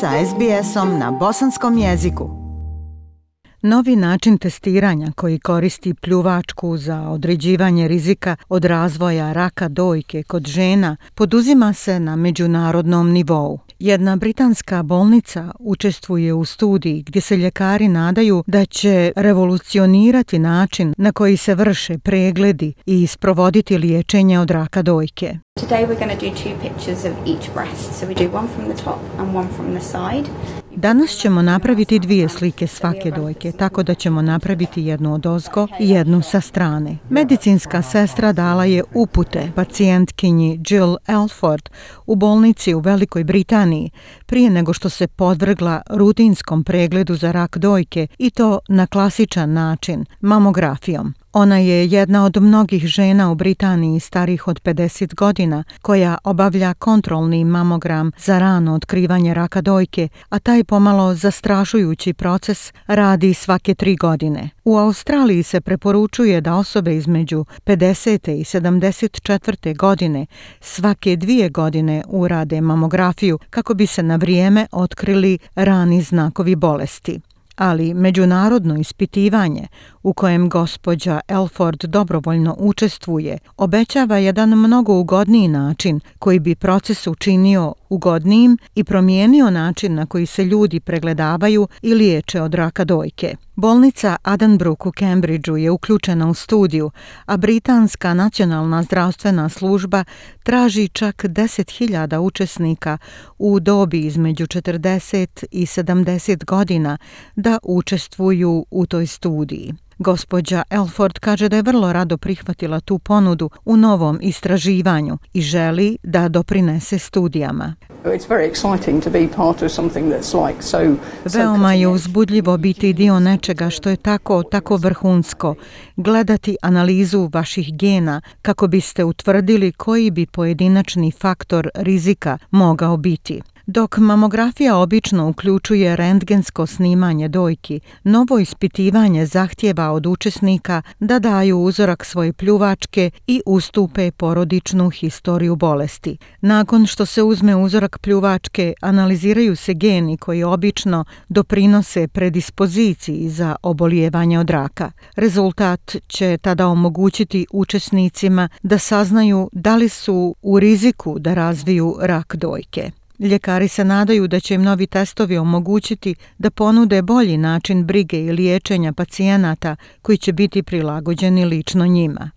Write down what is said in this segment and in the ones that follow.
sa SBS-om na bosanskom jeziku. Novi način testiranja koji koristi pljuvačku za određivanje rizika od razvoja raka dojke kod žena poduzima se na međunarodnom nivou. Jedna britanska bolnica učestvuje u studiji gdje se ljekari nadaju da će revolucionirati način na koji se vrše pregledi i sprovoditi liječenje od raka dojke. Today we're going to do two pictures of each breast. So we do one from the top and one from the side. Danas ćemo napraviti dvije slike svake dojke, tako da ćemo napraviti jednu od ozgo i jednu sa strane. Medicinska sestra dala je upute pacijentkinji Jill Elford u bolnici u Velikoj Britaniji prije nego što se podvrgla rutinskom pregledu za rak dojke i to na klasičan način, mamografijom. Ona je jedna od mnogih žena u Britaniji starih od 50 godina koja obavlja kontrolni mamogram za rano otkrivanje raka dojke, a taj pomalo zastrašujući proces radi svake tri godine. U Australiji se preporučuje da osobe između 50. i 74. godine svake dvije godine urade mamografiju kako bi se na vrijeme otkrili rani znakovi bolesti ali međunarodno ispitivanje u kojem gospođa Elford dobrovoljno učestvuje obećava jedan mnogo ugodniji način koji bi proces učinio ugodnijim i promijenio način na koji se ljudi pregledavaju i liječe od raka dojke. Bolnica Adenbrook u Cambridgeu je uključena u studiju, a Britanska nacionalna zdravstvena služba traži čak 10.000 učesnika u dobi između 40 i 70 godina da učestvuju u toj studiji. Gospođa Elford kaže da je vrlo rado prihvatila tu ponudu u novom istraživanju i želi da doprinese studijama. Veoma je uzbudljivo biti dio nečega što je tako, tako vrhunsko. Gledati analizu vaših gena kako biste utvrdili koji bi pojedinačni faktor rizika mogao biti. Dok mamografija obično uključuje rentgensko snimanje dojki, novo ispitivanje zahtjeva od učesnika da daju uzorak svoje pljuvačke i ustupe porodičnu historiju bolesti. Nakon što se uzme uzorak pljuvačke, analiziraju se geni koji obično doprinose predispoziciji za obolijevanje od raka. Rezultat će tada omogućiti učesnicima da saznaju da li su u riziku da razviju rak dojke. Ljekari se nadaju da će im novi testovi omogućiti da ponude bolji način brige i liječenja pacijenata koji će biti prilagođeni lično njima.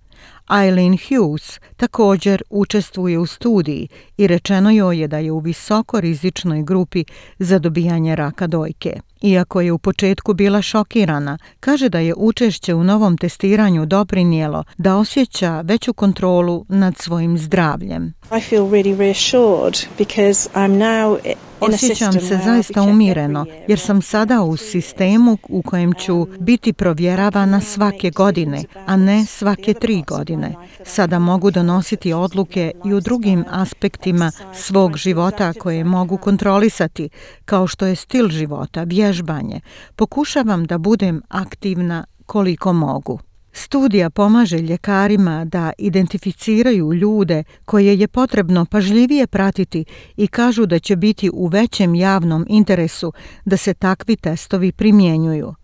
Eileen Hughes također učestvuje u studiji i rečeno joj je da je u visoko rizičnoj grupi za dobijanje raka dojke. Iako je u početku bila šokirana, kaže da je učešće u novom testiranju doprinijelo da osjeća veću kontrolu nad svojim zdravljem. I feel really reassured because I'm now Osjećam se zaista umireno jer sam sada u sistemu u kojem ću biti provjeravana svake godine, a ne svake tri godine. Sada mogu donositi odluke i u drugim aspektima svog života koje mogu kontrolisati, kao što je stil života, vježbanje. Pokušavam da budem aktivna koliko mogu. Studija pomaže ljekarima da identificiraju ljude koje je potrebno pažljivije pratiti i kažu da će biti u većem javnom interesu da se takvi testovi primjenjuju.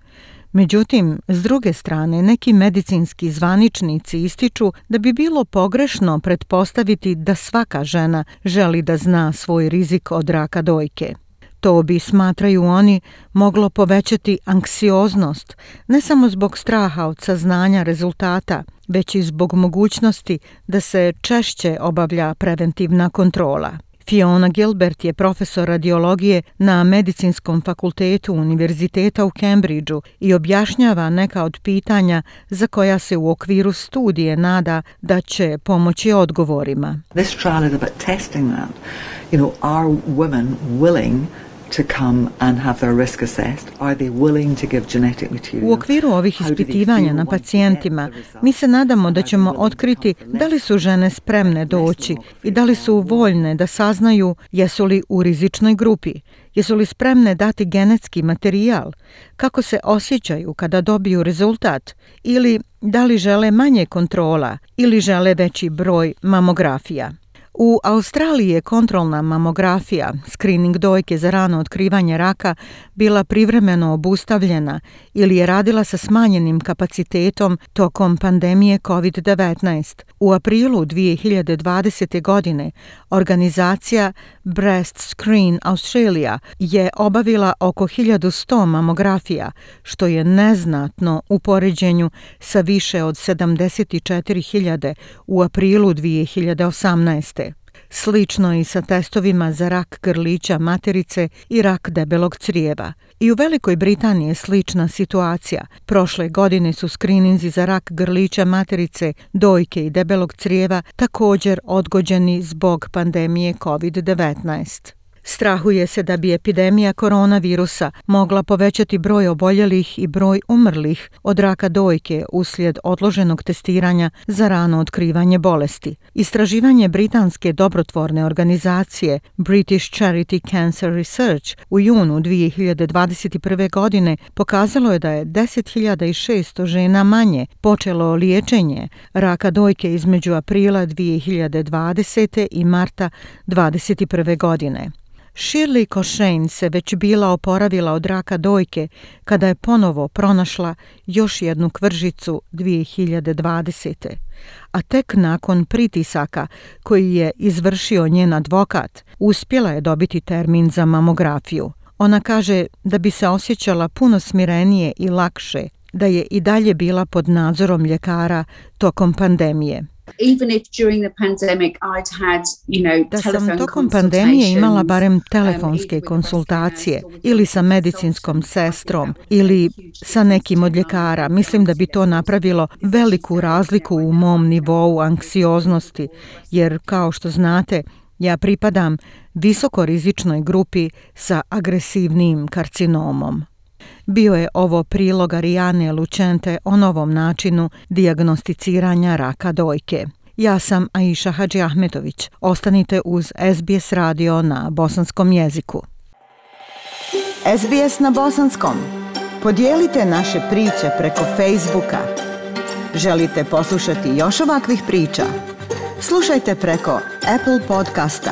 Međutim, s druge strane, neki medicinski zvaničnici ističu da bi bilo pogrešno pretpostaviti da svaka žena želi da zna svoj rizik od raka dojke. To bi, smatraju oni, moglo povećati anksioznost, ne samo zbog straha od saznanja rezultata, već i zbog mogućnosti da se češće obavlja preventivna kontrola. Fiona Gilbert je profesor radiologije na Medicinskom fakultetu Univerziteta u Cambridgeu i objašnjava neka od pitanja za koja se u okviru studije nada da će pomoći odgovorima. This trial is about testing that. You know, are women willing to come and have their risk assessed? Are they willing to give genetic material? U okviru ovih ispitivanja na pacijentima mi se nadamo da ćemo otkriti da li su žene spremne doći i da li su voljne da saznaju jesu li u rizičnoj grupi, jesu li spremne dati genetski materijal, kako se osjećaju kada dobiju rezultat ili da li žele manje kontrola ili žele veći broj mamografija. U Australiji je kontrolna mamografija, screening dojke za rano otkrivanje raka, bila privremeno obustavljena ili je radila sa smanjenim kapacitetom tokom pandemije COVID-19. U aprilu 2020. godine organizacija Breast Screen Australia je obavila oko 1100 mamografija, što je neznatno u poređenju sa više od 74.000 u aprilu 2018. Slično i sa testovima za rak grlića materice i rak debelog crijeva. I u Velikoj Britaniji je slična situacija. Prošle godine su skrininzi za rak grlića materice, dojke i debelog crijeva također odgođeni zbog pandemije COVID-19. Strahuje se da bi epidemija koronavirusa mogla povećati broj oboljelih i broj umrlih od raka dojke uslijed odloženog testiranja za rano otkrivanje bolesti. Istraživanje britanske dobrotvorne organizacije British Charity Cancer Research u junu 2021. godine pokazalo je da je 10.600 žena manje počelo liječenje raka dojke između aprila 2020. i marta 2021. godine. Shirley Cochrane se već bila oporavila od raka dojke kada je ponovo pronašla još jednu kvržicu 2020. A tek nakon pritisaka koji je izvršio njen advokat, uspjela je dobiti termin za mamografiju. Ona kaže da bi se osjećala puno smirenije i lakše da je i dalje bila pod nadzorom ljekara tokom pandemije even if during the pandemic I'd had, you know, da sam tokom pandemije imala barem um, telefonske konsultacije ili sa medicinskom sestrom ili sa nekim od ljekara, mislim da bi to napravilo veliku razliku u mom nivou anksioznosti, jer kao što znate, ja pripadam visokorizičnoj grupi sa agresivnim karcinomom. Bio je ovo prilog Arijane Lučente o novom načinu dijagnosticiranja raka dojke. Ja sam Aisha Hadži Ahmetović. Ostanite uz SBS radio na bosanskom jeziku. SBS na bosanskom. Podijelite naše priče preko Facebooka. Želite poslušati još ovakvih priča? Slušajte preko Apple podcasta,